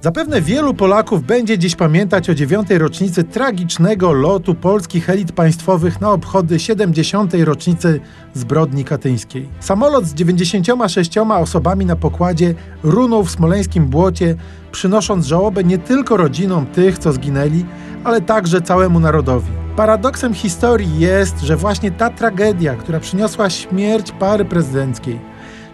Zapewne wielu Polaków będzie dziś pamiętać o dziewiątej rocznicy tragicznego lotu polskich elit państwowych na obchody 70. rocznicy zbrodni katyńskiej. Samolot z 96 osobami na pokładzie runął w smoleńskim błocie, przynosząc żałobę nie tylko rodzinom tych, co zginęli, ale także całemu narodowi. Paradoksem historii jest, że właśnie ta tragedia, która przyniosła śmierć pary prezydenckiej,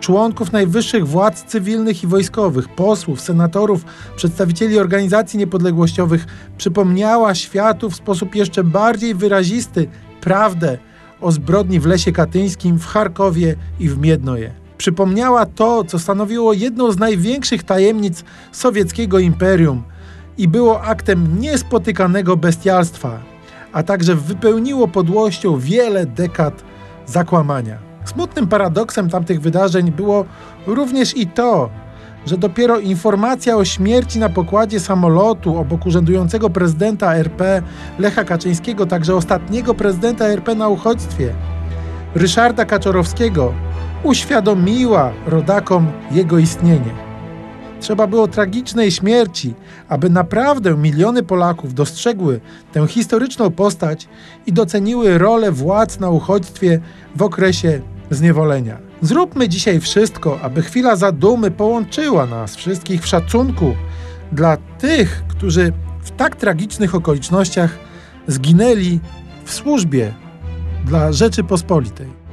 członków najwyższych władz cywilnych i wojskowych, posłów, senatorów, przedstawicieli organizacji niepodległościowych, przypomniała światu w sposób jeszcze bardziej wyrazisty prawdę o zbrodni w Lesie Katyńskim, w Charkowie i w Miednoje. Przypomniała to, co stanowiło jedną z największych tajemnic sowieckiego imperium i było aktem niespotykanego bestialstwa, a także wypełniło podłością wiele dekad zakłamania. Smutnym paradoksem tamtych wydarzeń było również i to, że dopiero informacja o śmierci na pokładzie samolotu obok urzędującego prezydenta RP Lecha Kaczyńskiego, także ostatniego prezydenta RP na uchodźstwie, Ryszarda Kaczorowskiego, uświadomiła rodakom jego istnienie. Trzeba było tragicznej śmierci, aby naprawdę miliony Polaków dostrzegły tę historyczną postać i doceniły rolę władz na uchodźstwie w okresie zniewolenia. Zróbmy dzisiaj wszystko, aby chwila zadumy połączyła nas wszystkich w szacunku dla tych, którzy w tak tragicznych okolicznościach zginęli w służbie dla Rzeczypospolitej.